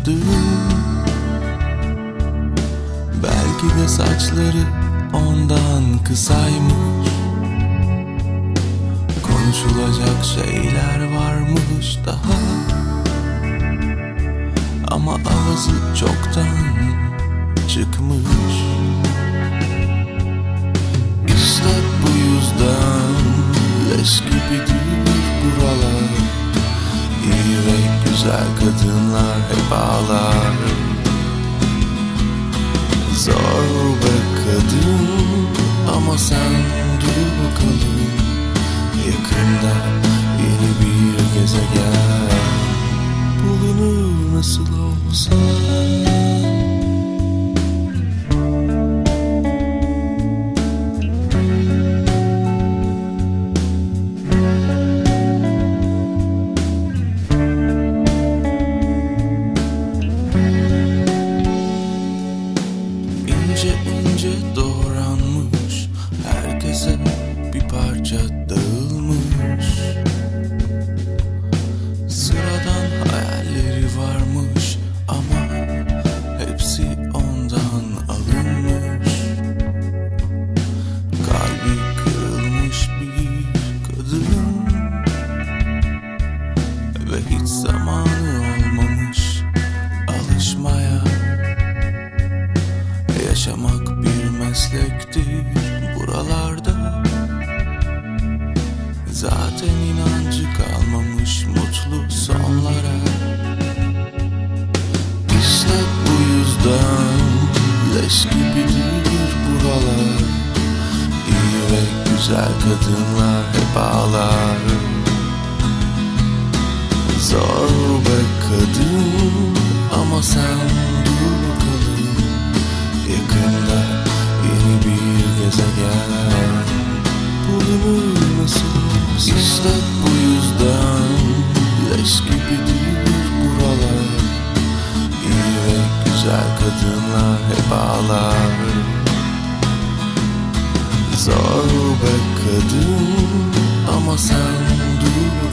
başladı Belki de saçları ondan kısaymış. Konuşulacak şeyler varmış daha. Ama ağzı çoktan çıkmış. Güzel kadınlar hep ağlar. Zor be kadın ama sen dur bakalım. Yakında yeni bir gezegen. Bulunur nasıl olsa İnce ince doğranmış Herkese bir parça dağılmış Yaşamak bir meslektir buralarda. Zaten inancı kalmamış mutlu sonlara. İşte bu yüzden leş gibidir buralar. İyi ve güzel kadınlar hep ağlar. Zor be kadın ama sen güzel kadınlar hep ağlar. Zor be kadın ama sen dur